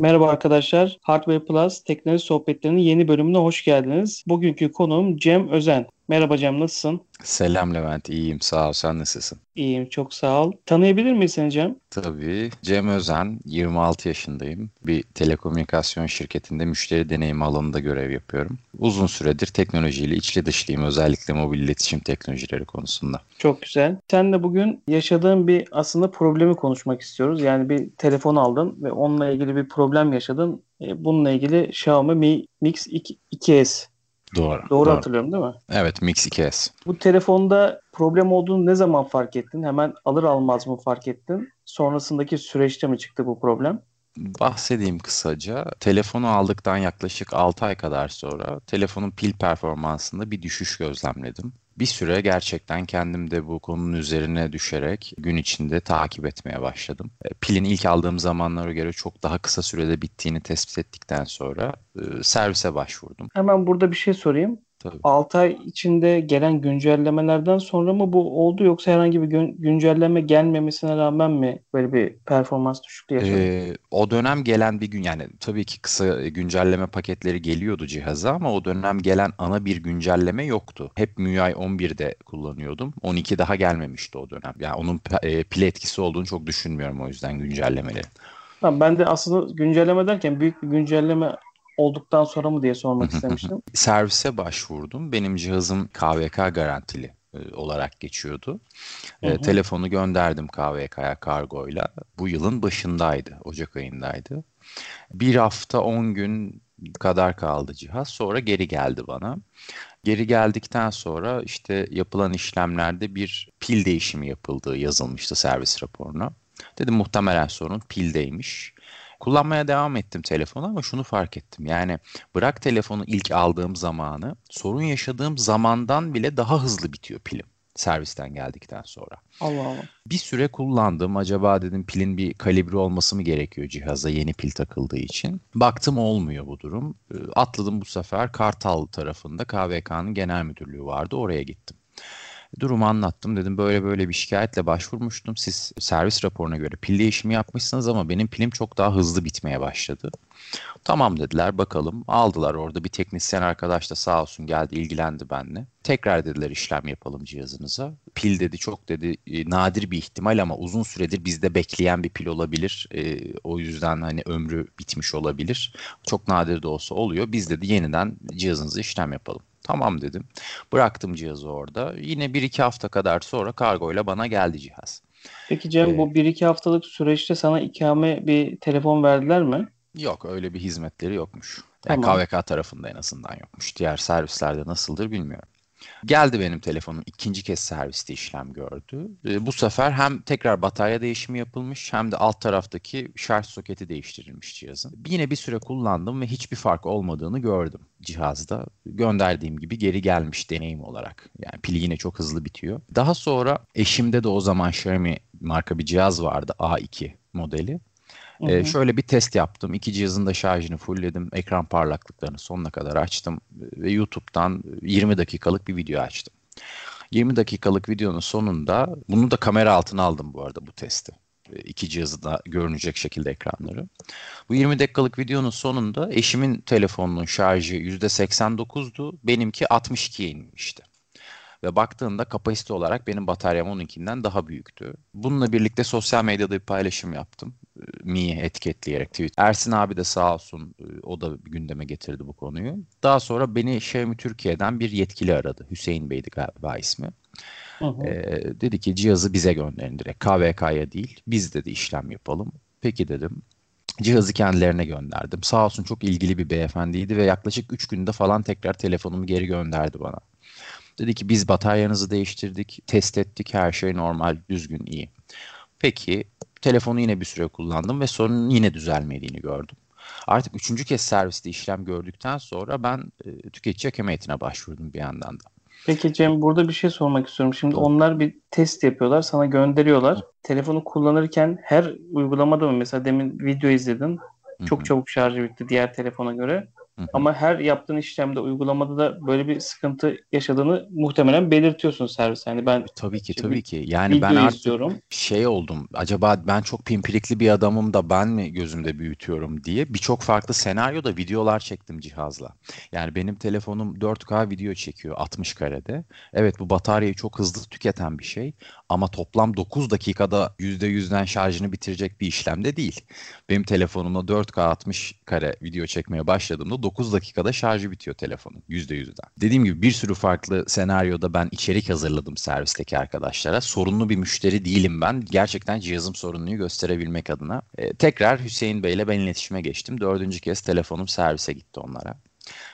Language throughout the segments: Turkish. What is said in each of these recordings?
Merhaba arkadaşlar. Hardware Plus teknoloji sohbetlerinin yeni bölümüne hoş geldiniz. Bugünkü konuğum Cem Özen. Merhaba Cem, nasılsın? Selam Levent, iyiyim sağ ol. Sen nasılsın? İyiyim, çok sağ ol. Tanıyabilir miyiz seni Cem? Tabii. Cem Özen, 26 yaşındayım. Bir telekomünikasyon şirketinde müşteri deneyimi alanında görev yapıyorum. Uzun süredir teknolojiyle içli dışlıyım, özellikle mobil iletişim teknolojileri konusunda. Çok güzel. Sen de bugün yaşadığın bir aslında problemi konuşmak istiyoruz. Yani bir telefon aldın ve onunla ilgili bir problem yaşadın. E, bununla ilgili Xiaomi Mi Mix 2, 2S Doğru. Doğru, hatırlıyorum değil mi? Evet Mix 2S. Bu telefonda problem olduğunu ne zaman fark ettin? Hemen alır almaz mı fark ettin? Sonrasındaki süreçte mi çıktı bu problem? Bahsedeyim kısaca. Telefonu aldıktan yaklaşık 6 ay kadar sonra telefonun pil performansında bir düşüş gözlemledim bir süre gerçekten kendim de bu konunun üzerine düşerek gün içinde takip etmeye başladım. E, pilin ilk aldığım zamanlara göre çok daha kısa sürede bittiğini tespit ettikten sonra e, servise başvurdum. Hemen burada bir şey sorayım. Tabii. 6 ay içinde gelen güncellemelerden sonra mı bu oldu yoksa herhangi bir gün, güncelleme gelmemesine rağmen mi böyle bir performans düşüklüğü yaşadın? Ee, o dönem gelen bir gün yani tabii ki kısa güncelleme paketleri geliyordu cihaza ama o dönem gelen ana bir güncelleme yoktu. Hep MIUI 11'de kullanıyordum. 12 daha gelmemişti o dönem. Yani onun e, pil etkisi olduğunu çok düşünmüyorum o yüzden güncellemeleri. Tamam, ben de aslında güncelleme derken büyük bir güncelleme olduktan sonra mı diye sormak istemiştim. Servise başvurdum. Benim cihazım KVK garantili e, olarak geçiyordu. E, telefonu gönderdim KVK'ya kargoyla. Bu yılın başındaydı, Ocak ayındaydı. Bir hafta 10 gün kadar kaldı cihaz. Sonra geri geldi bana. Geri geldikten sonra işte yapılan işlemlerde bir pil değişimi yapıldığı yazılmıştı servis raporuna. Dedim muhtemelen sorun pildeymiş. Kullanmaya devam ettim telefonu ama şunu fark ettim. Yani bırak telefonu ilk aldığım zamanı sorun yaşadığım zamandan bile daha hızlı bitiyor pilim servisten geldikten sonra. Allah Allah. Bir süre kullandım. Acaba dedim pilin bir kalibre olması mı gerekiyor cihaza yeni pil takıldığı için. Baktım olmuyor bu durum. Ee, atladım bu sefer Kartal tarafında KVK'nın genel müdürlüğü vardı. Oraya gittim. Durumu anlattım. Dedim böyle böyle bir şikayetle başvurmuştum. Siz servis raporuna göre pil değişimi yapmışsınız ama benim pilim çok daha hızlı bitmeye başladı. Tamam dediler bakalım. Aldılar orada bir teknisyen arkadaş da sağ olsun geldi ilgilendi benimle. Tekrar dediler işlem yapalım cihazınıza. Pil dedi çok dedi e, nadir bir ihtimal ama uzun süredir bizde bekleyen bir pil olabilir. E, o yüzden hani ömrü bitmiş olabilir. Çok nadir de olsa oluyor. Biz dedi yeniden cihazınızı işlem yapalım. Tamam dedim. Bıraktım cihazı orada. Yine bir iki hafta kadar sonra kargoyla bana geldi cihaz. Peki Cem ee, bu bir iki haftalık süreçte sana ikame bir telefon verdiler mi? Yok öyle bir hizmetleri yokmuş. Yani tamam. KVK tarafında en azından yokmuş. Diğer servislerde nasıldır bilmiyorum. Geldi benim telefonum ikinci kez serviste işlem gördü. E, bu sefer hem tekrar batarya değişimi yapılmış hem de alt taraftaki şarj soketi değiştirilmiş cihazın. Yine bir süre kullandım ve hiçbir fark olmadığını gördüm cihazda. Gönderdiğim gibi geri gelmiş deneyim olarak. Yani pili yine çok hızlı bitiyor. Daha sonra eşimde de o zaman Xiaomi marka bir cihaz vardı A2 modeli. Ee, şöyle bir test yaptım. İki cihazın da şarjını fullledim. Ekran parlaklıklarını sonuna kadar açtım. Ve YouTube'dan 20 dakikalık bir video açtım. 20 dakikalık videonun sonunda bunu da kamera altına aldım bu arada bu testi. İki cihazı da görünecek şekilde ekranları. Bu 20 dakikalık videonun sonunda eşimin telefonunun şarjı %89'du. Benimki 62'ye inmişti. Ve baktığında kapasite olarak benim bataryam onunkinden daha büyüktü. Bununla birlikte sosyal medyada bir paylaşım yaptım. Mi etiketleyerek tweet. Ersin abi de sağ olsun e, o da gündeme getirdi bu konuyu. Daha sonra beni Xiaomi Türkiye'den bir yetkili aradı. Hüseyin Bey'di galiba ismi. Hı hı. Ee, dedi ki cihazı bize gönderin direkt. KVK'ya değil. Biz dedi işlem yapalım. Peki dedim. Cihazı kendilerine gönderdim. Sağ olsun çok ilgili bir beyefendiydi ve yaklaşık 3 günde falan tekrar telefonumu geri gönderdi bana. Dedi ki biz bataryanızı değiştirdik, test ettik, her şey normal, düzgün, iyi. Peki telefonu yine bir süre kullandım ve sorunun yine düzelmediğini gördüm. Artık üçüncü kez serviste işlem gördükten sonra ben e, tüketici hakem başvurdum bir yandan da. Peki Cem burada bir şey sormak istiyorum. Şimdi Doğru. onlar bir test yapıyorlar, sana gönderiyorlar. Hı. Telefonu kullanırken her uygulamada mı mesela demin video izledin. Çok Hı-hı. çabuk şarjı bitti diğer telefona göre. Ama her yaptığın işlemde, uygulamada da böyle bir sıkıntı yaşadığını muhtemelen belirtiyorsun servis. Yani ben tabii ki tabii ki. Yani ben artık istiyorum. şey oldum. Acaba ben çok pimpirikli bir adamım da ben mi gözümde büyütüyorum diye birçok farklı senaryoda videolar çektim cihazla. Yani benim telefonum 4K video çekiyor 60 karede. Evet bu bataryayı çok hızlı tüketen bir şey ama toplam 9 dakikada %100'den şarjını bitirecek bir işlemde değil. Benim telefonumda 4K 60 kare video çekmeye başladığımda 9 dakikada şarjı bitiyor telefonun %100'den. Dediğim gibi bir sürü farklı senaryoda ben içerik hazırladım servisteki arkadaşlara. Sorunlu bir müşteri değilim ben. Gerçekten cihazım sorunluyu gösterebilmek adına. Ee, tekrar Hüseyin Bey ile ben iletişime geçtim. Dördüncü kez telefonum servise gitti onlara.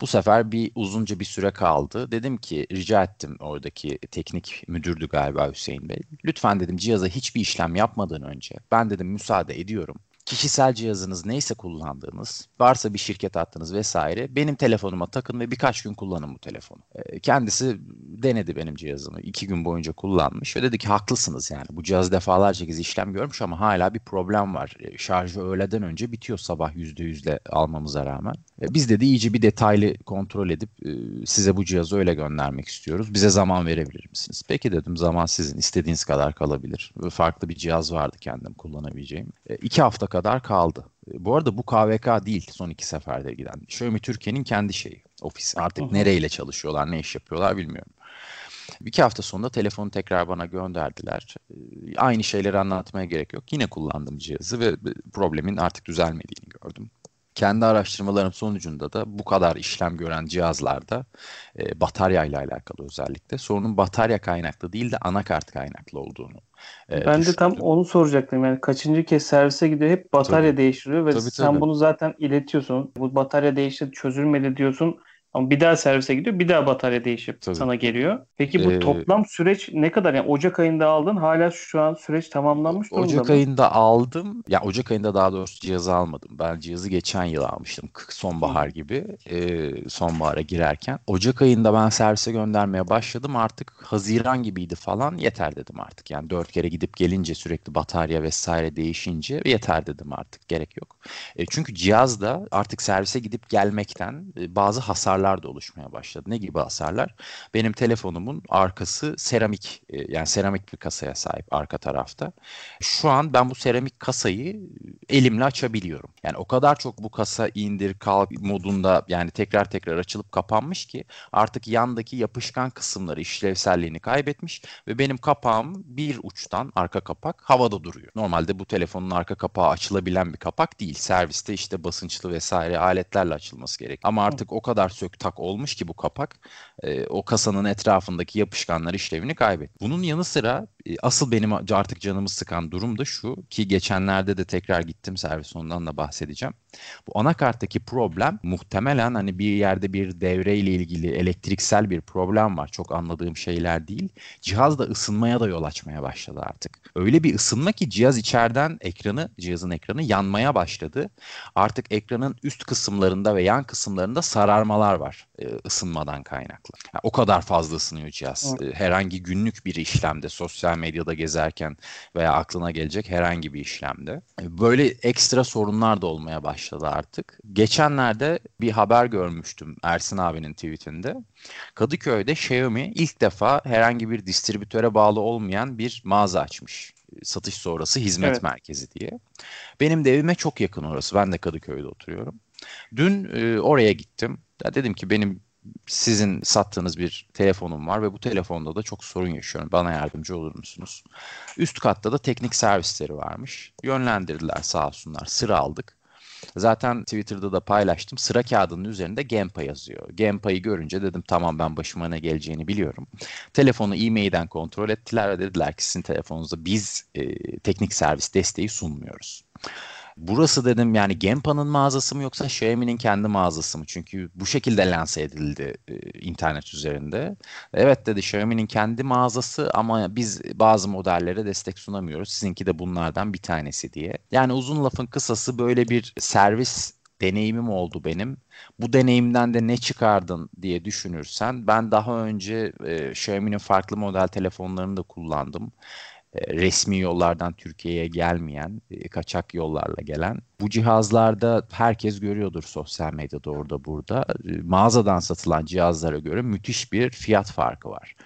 Bu sefer bir uzunca bir süre kaldı. Dedim ki rica ettim oradaki teknik müdürdü galiba Hüseyin Bey. Lütfen dedim cihaza hiçbir işlem yapmadan önce ben dedim müsaade ediyorum kişisel cihazınız neyse kullandığınız, varsa bir şirket hattınız vesaire benim telefonuma takın ve birkaç gün kullanın bu telefonu. E, kendisi denedi benim cihazımı. iki gün boyunca kullanmış ve dedi ki haklısınız yani. Bu cihaz defalarca kez işlem görmüş ama hala bir problem var. E, şarjı öğleden önce bitiyor sabah %100'le almamıza rağmen. E, biz dedi iyice bir detaylı kontrol edip e, size bu cihazı öyle göndermek istiyoruz. Bize zaman verebilir misiniz? Peki dedim zaman sizin istediğiniz kadar kalabilir. Farklı bir cihaz vardı kendim kullanabileceğim. E, iki hafta kadar kaldı. E, bu arada bu KVK değil son iki seferde giden. Xiaomi Türkiye'nin kendi şeyi. Ofisi. Artık uh-huh. nereyle çalışıyorlar, ne iş yapıyorlar bilmiyorum. İki hafta sonunda telefonu tekrar bana gönderdiler. E, aynı şeyleri anlatmaya gerek yok. Yine kullandım cihazı ve problemin artık düzelmediğini gördüm kendi araştırmalarım sonucunda da bu kadar işlem gören cihazlarda e, batarya ile alakalı özellikle sorunun batarya kaynaklı değil de anakart kaynaklı olduğunu e, Ben de tam onu soracaktım. Yani kaçıncı kez servise gidiyor hep batarya tabii. değiştiriyor ve tabii, sen tabii. bunu zaten iletiyorsun. Bu batarya değişti çözülmedi diyorsun. Ama bir daha servise gidiyor. Bir daha batarya değişip Tabii. sana geliyor. Peki bu ee, toplam süreç ne kadar? Yani Ocak ayında aldın. Hala şu an süreç tamamlanmış durumda Ocak mı? ayında aldım. Ya Ocak ayında daha doğrusu cihazı almadım. Ben cihazı geçen yıl almıştım. Sonbahar gibi. Ee, sonbahara girerken. Ocak ayında ben servise göndermeye başladım. Artık Haziran gibiydi falan. Yeter dedim artık. Yani dört kere gidip gelince sürekli batarya vesaire değişince yeter dedim artık. Gerek yok. E, çünkü cihaz da artık servise gidip gelmekten e, bazı hasarlar hasarlar da oluşmaya başladı. Ne gibi hasarlar? Benim telefonumun arkası seramik e, yani seramik bir kasaya sahip arka tarafta. Şu an ben bu seramik kasayı elimle açabiliyorum. Yani o kadar çok bu kasa indir kalk modunda yani tekrar tekrar açılıp kapanmış ki artık yandaki yapışkan kısımları işlevselliğini kaybetmiş ve benim kapağım bir uçtan arka kapak havada duruyor. Normalde bu telefonun arka kapağı açılabilen bir kapak değil. Serviste işte basınçlı vesaire aletlerle açılması gerek. Ama artık o kadar sök tak olmuş ki bu kapak e, o kasanın etrafındaki yapışkanlar işlevini kaybetti. Bunun yanı sıra asıl benim artık canımı sıkan durum da şu ki geçenlerde de tekrar gittim servis ondan da bahsedeceğim. Bu anakarttaki problem muhtemelen hani bir yerde bir devreyle ilgili elektriksel bir problem var. Çok anladığım şeyler değil. Cihaz da ısınmaya da yol açmaya başladı artık. Öyle bir ısınma ki cihaz içeriden ekranı, cihazın ekranı yanmaya başladı. Artık ekranın üst kısımlarında ve yan kısımlarında sararmalar var ısınmadan kaynaklı. Yani o kadar fazla ısınıyor cihaz. Evet. E, herhangi günlük bir işlemde, sosyal medyada gezerken veya aklına gelecek herhangi bir işlemde. E, böyle ekstra sorunlar da olmaya başladı artık. Geçenlerde bir haber görmüştüm Ersin abinin tweetinde. Kadıköy'de Xiaomi ilk defa herhangi bir distribütöre bağlı olmayan bir mağaza açmış satış sonrası hizmet evet. merkezi diye. Benim de evime çok yakın orası. Ben de Kadıköy'de oturuyorum. Dün e, oraya gittim. Ya dedim ki benim sizin sattığınız bir telefonum var ve bu telefonda da çok sorun yaşıyorum. Bana yardımcı olur musunuz? Üst katta da teknik servisleri varmış. Yönlendirdiler sağ olsunlar. Sıra aldık. Zaten Twitter'da da paylaştım. Sıra kağıdının üzerinde Gempa yazıyor. Gempa'yı görünce dedim tamam ben başıma ne geleceğini biliyorum. Telefonu e-mail'den kontrol ettiler ve dediler ki sizin telefonunuzda biz e, teknik servis desteği sunmuyoruz. Burası dedim yani Gempa'nın mağazası mı yoksa Xiaomi'nin kendi mağazası mı? Çünkü bu şekilde lanse edildi e, internet üzerinde. Evet dedi Xiaomi'nin kendi mağazası ama biz bazı modellere destek sunamıyoruz. Sizinki de bunlardan bir tanesi diye. Yani uzun lafın kısası böyle bir servis deneyimim oldu benim. Bu deneyimden de ne çıkardın diye düşünürsen ben daha önce e, Xiaomi'nin farklı model telefonlarını da kullandım resmi yollardan Türkiye'ye gelmeyen, e, kaçak yollarla gelen. Bu cihazlarda herkes görüyordur sosyal medyada orada burada. E, mağazadan satılan cihazlara göre müthiş bir fiyat farkı var.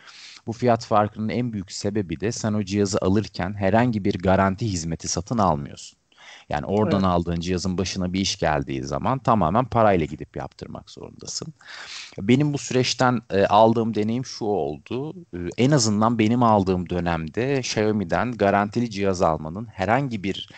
Bu fiyat farkının en büyük sebebi de sen o cihazı alırken herhangi bir garanti hizmeti satın almıyorsun. Yani oradan evet. aldığın cihazın başına bir iş geldiği zaman tamamen parayla gidip yaptırmak zorundasın. Benim bu süreçten e, aldığım deneyim şu oldu. E, en azından benim aldığım dönemde Xiaomi'den garantili cihaz almanın herhangi bir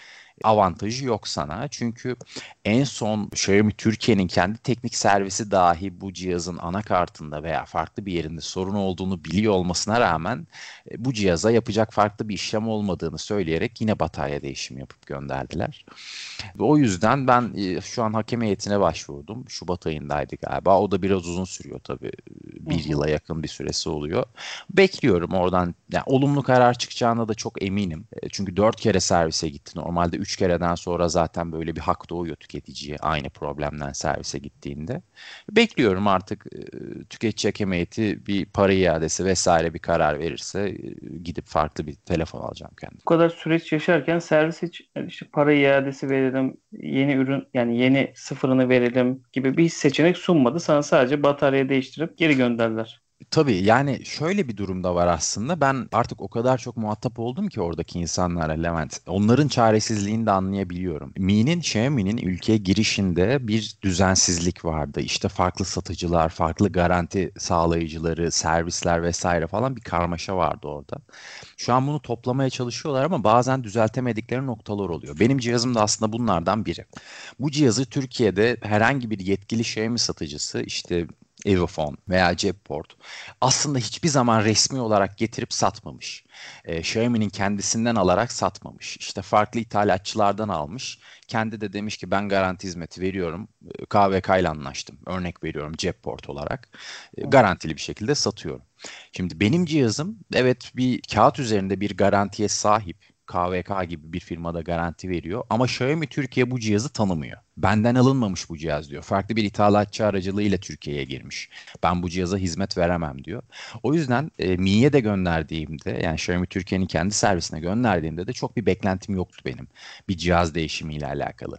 avantajı yok sana. Çünkü en son Xiaomi Türkiye'nin kendi teknik servisi dahi bu cihazın anakartında veya farklı bir yerinde sorun olduğunu biliyor olmasına rağmen e, bu cihaza yapacak farklı bir işlem olmadığını söyleyerek yine batarya değişimi yapıp gönderdiler. Ve o yüzden ben e, şu an hakem heyetine başvurdum. Şubat ayındaydı galiba. O da biraz uzun sürüyor tabii. Bir yıla yakın bir süresi oluyor. Bekliyorum oradan. Yani olumlu karar çıkacağına da çok eminim. E, çünkü dört kere servise gitti. Normalde üç kereden sonra zaten böyle bir hak doğuyor tüketiciye aynı problemden servise gittiğinde. Bekliyorum artık e, tüketici hakem heyeti bir para iadesi vesaire bir karar verirse e, gidip farklı bir telefon alacağım kendim. Bu kadar süreç yaşarken servis hiç işte para iadesi verelim, yeni ürün yani yeni sıfırını verelim gibi bir seçenek sunmadı. Sana sadece bataryayı değiştirip geri gönderdiler. Tabii yani şöyle bir durumda var aslında. Ben artık o kadar çok muhatap oldum ki oradaki insanlara Levent. Onların çaresizliğini de anlayabiliyorum. Mi'nin, Xiaomi'nin ülkeye girişinde bir düzensizlik vardı. İşte farklı satıcılar, farklı garanti sağlayıcıları, servisler vesaire falan bir karmaşa vardı orada. Şu an bunu toplamaya çalışıyorlar ama bazen düzeltemedikleri noktalar oluyor. Benim cihazım da aslında bunlardan biri. Bu cihazı Türkiye'de herhangi bir yetkili Xiaomi satıcısı işte Evofon veya Cepport aslında hiçbir zaman resmi olarak getirip satmamış. E, Xiaomi'nin kendisinden alarak satmamış. İşte farklı ithalatçılardan almış. Kendi de demiş ki ben garanti hizmeti veriyorum. KVK ile anlaştım. Örnek veriyorum Cepport olarak. E, garantili bir şekilde satıyorum. Şimdi benim cihazım evet bir kağıt üzerinde bir garantiye sahip. KVK gibi bir firmada garanti veriyor ama Xiaomi Türkiye bu cihazı tanımıyor. Benden alınmamış bu cihaz diyor. Farklı bir ithalatçı aracılığıyla Türkiye'ye girmiş. Ben bu cihaza hizmet veremem diyor. O yüzden e, Mi'ye de gönderdiğimde yani Xiaomi Türkiye'nin kendi servisine gönderdiğimde de çok bir beklentim yoktu benim. Bir cihaz değişimiyle alakalı.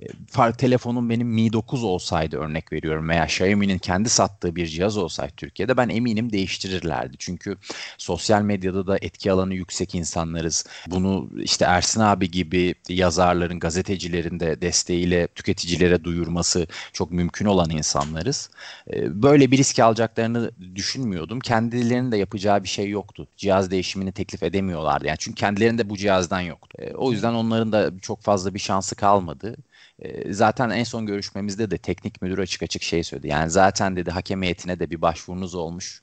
E, fark telefonum benim Mi 9 olsaydı örnek veriyorum veya Xiaomi'nin kendi sattığı bir cihaz olsaydı Türkiye'de ben eminim değiştirirlerdi. Çünkü sosyal medyada da etki alanı yüksek insanlarız. Bunu işte Ersin abi gibi yazarların, gazetecilerin de desteğiyle tüketicilere duyurması çok mümkün olan insanlarız. Ee, böyle bir risk alacaklarını düşünmüyordum. Kendilerinin de yapacağı bir şey yoktu. Cihaz değişimini teklif edemiyorlardı. Yani çünkü kendilerinde bu cihazdan yoktu. Ee, o yüzden onların da çok fazla bir şansı kalmadı. Ee, zaten en son görüşmemizde de teknik müdür açık açık şey söyledi. Yani zaten dedi hakem heyetine de bir başvurunuz olmuş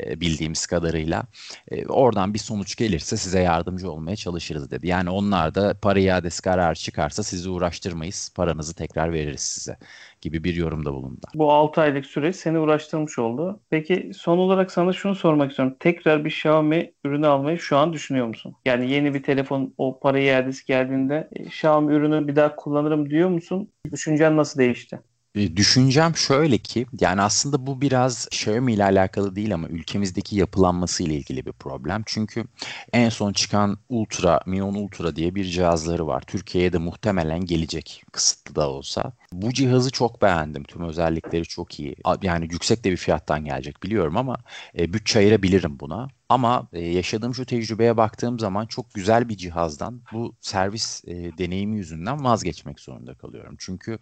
e, bildiğimiz kadarıyla. E, oradan bir sonuç gelirse size yardımcı olmaya çalışırız dedi. Yani onlar da para iadesi kararı çıkarsa sizi uğraştırmayız. Paranızı tekrar veririz size gibi bir yorumda bulundu. Bu 6 aylık süreç seni uğraştırmış oldu. Peki son olarak sana şunu sormak istiyorum. Tekrar bir Xiaomi ürünü almayı şu an düşünüyor musun? Yani yeni bir telefon o para iadesi geldiğinde e, Xiaomi ürünü bir daha kullanırım diyor musun? Düşüncen nasıl değişti? E, düşüncem şöyle ki yani aslında bu biraz Xiaomi ile alakalı değil ama ülkemizdeki yapılanması ile ilgili bir problem. Çünkü en son çıkan Ultra, Mi 10 Ultra diye bir cihazları var. Türkiye'ye de muhtemelen gelecek kısıtlı da olsa. Bu cihazı çok beğendim. Tüm özellikleri çok iyi. Yani yüksek de bir fiyattan gelecek biliyorum ama e, bütçe ayırabilirim buna. Ama e, yaşadığım şu tecrübeye baktığım zaman çok güzel bir cihazdan bu servis e, deneyimi yüzünden vazgeçmek zorunda kalıyorum. Çünkü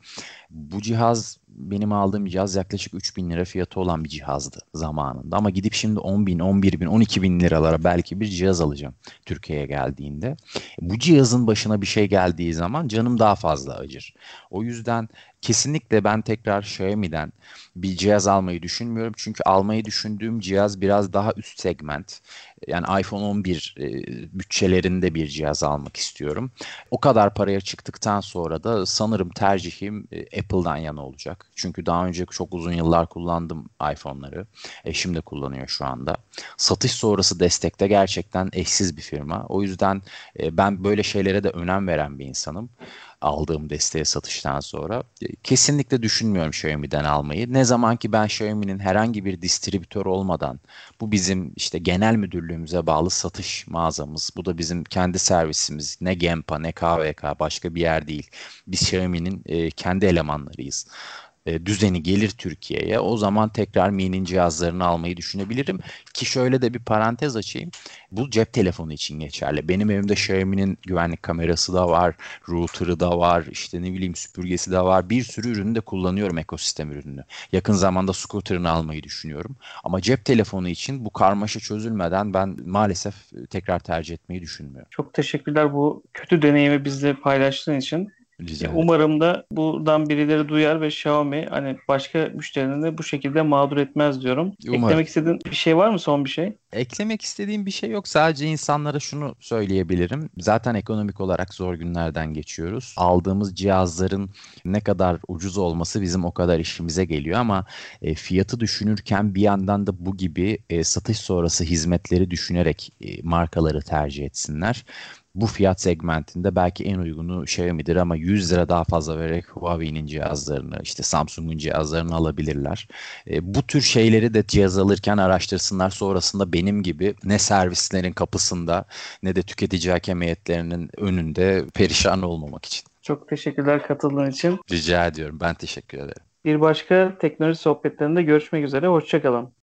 bu cihaz benim aldığım cihaz yaklaşık 3 bin lira fiyatı olan bir cihazdı zamanında. Ama gidip şimdi 10 bin, 11 bin, 12 bin liralara belki bir cihaz alacağım Türkiye'ye geldiğinde. Bu cihazın başına bir şey geldiği zaman canım daha fazla acır. O yüzden kesinlikle ben tekrar Xiaomi'den bir cihaz almayı düşünmüyorum. Çünkü almayı düşündüğüm cihaz biraz daha üst segment. Yani iPhone 11 e, bütçelerinde bir cihaz almak istiyorum. O kadar paraya çıktıktan sonra da sanırım tercihim e, Apple'dan yana olacak. Çünkü daha önce çok uzun yıllar kullandım iPhone'ları. Eşim de kullanıyor şu anda. Satış sonrası destekte gerçekten eşsiz bir firma. O yüzden e, ben böyle şeylere de önem veren bir insanım. Aldığım desteğe satıştan sonra. Kesinlikle düşünmüyorum Xiaomi'den almayı. Ne zaman ki ben Xiaomi'nin herhangi bir distribütör olmadan bu bizim işte genel müdürlüğümüze bağlı satış mağazamız. Bu da bizim kendi servisimiz. Ne Gempa ne KVK başka bir yer değil. Biz Xiaomi'nin e, kendi elemanlarıyız e, düzeni gelir Türkiye'ye o zaman tekrar Mi'nin cihazlarını almayı düşünebilirim. Ki şöyle de bir parantez açayım. Bu cep telefonu için geçerli. Benim evimde Xiaomi'nin güvenlik kamerası da var, router'ı da var, işte ne bileyim süpürgesi de var. Bir sürü ürünü de kullanıyorum ekosistem ürününü. Yakın zamanda scooter'ını almayı düşünüyorum. Ama cep telefonu için bu karmaşa çözülmeden ben maalesef tekrar tercih etmeyi düşünmüyorum. Çok teşekkürler bu kötü deneyimi bizle paylaştığın için. Rica Umarım da buradan birileri duyar ve Xiaomi hani başka müşterilerini de bu şekilde mağdur etmez diyorum. Umarım. Eklemek istediğin bir şey var mı son bir şey? Eklemek istediğim bir şey yok. Sadece insanlara şunu söyleyebilirim. Zaten ekonomik olarak zor günlerden geçiyoruz. Aldığımız cihazların ne kadar ucuz olması bizim o kadar işimize geliyor ama e, fiyatı düşünürken bir yandan da bu gibi e, satış sonrası hizmetleri düşünerek e, markaları tercih etsinler bu fiyat segmentinde belki en uygunu Xiaomi'dir ama 100 lira daha fazla vererek Huawei'nin cihazlarını işte Samsung'un cihazlarını alabilirler. E, bu tür şeyleri de cihaz alırken araştırsınlar. Sonrasında benim gibi ne servislerin kapısında ne de tüketici hakem heyetlerinin önünde perişan olmamak için. Çok teşekkürler katıldığın için. Rica ediyorum. Ben teşekkür ederim. Bir başka teknoloji sohbetlerinde görüşmek üzere. Hoşçakalın.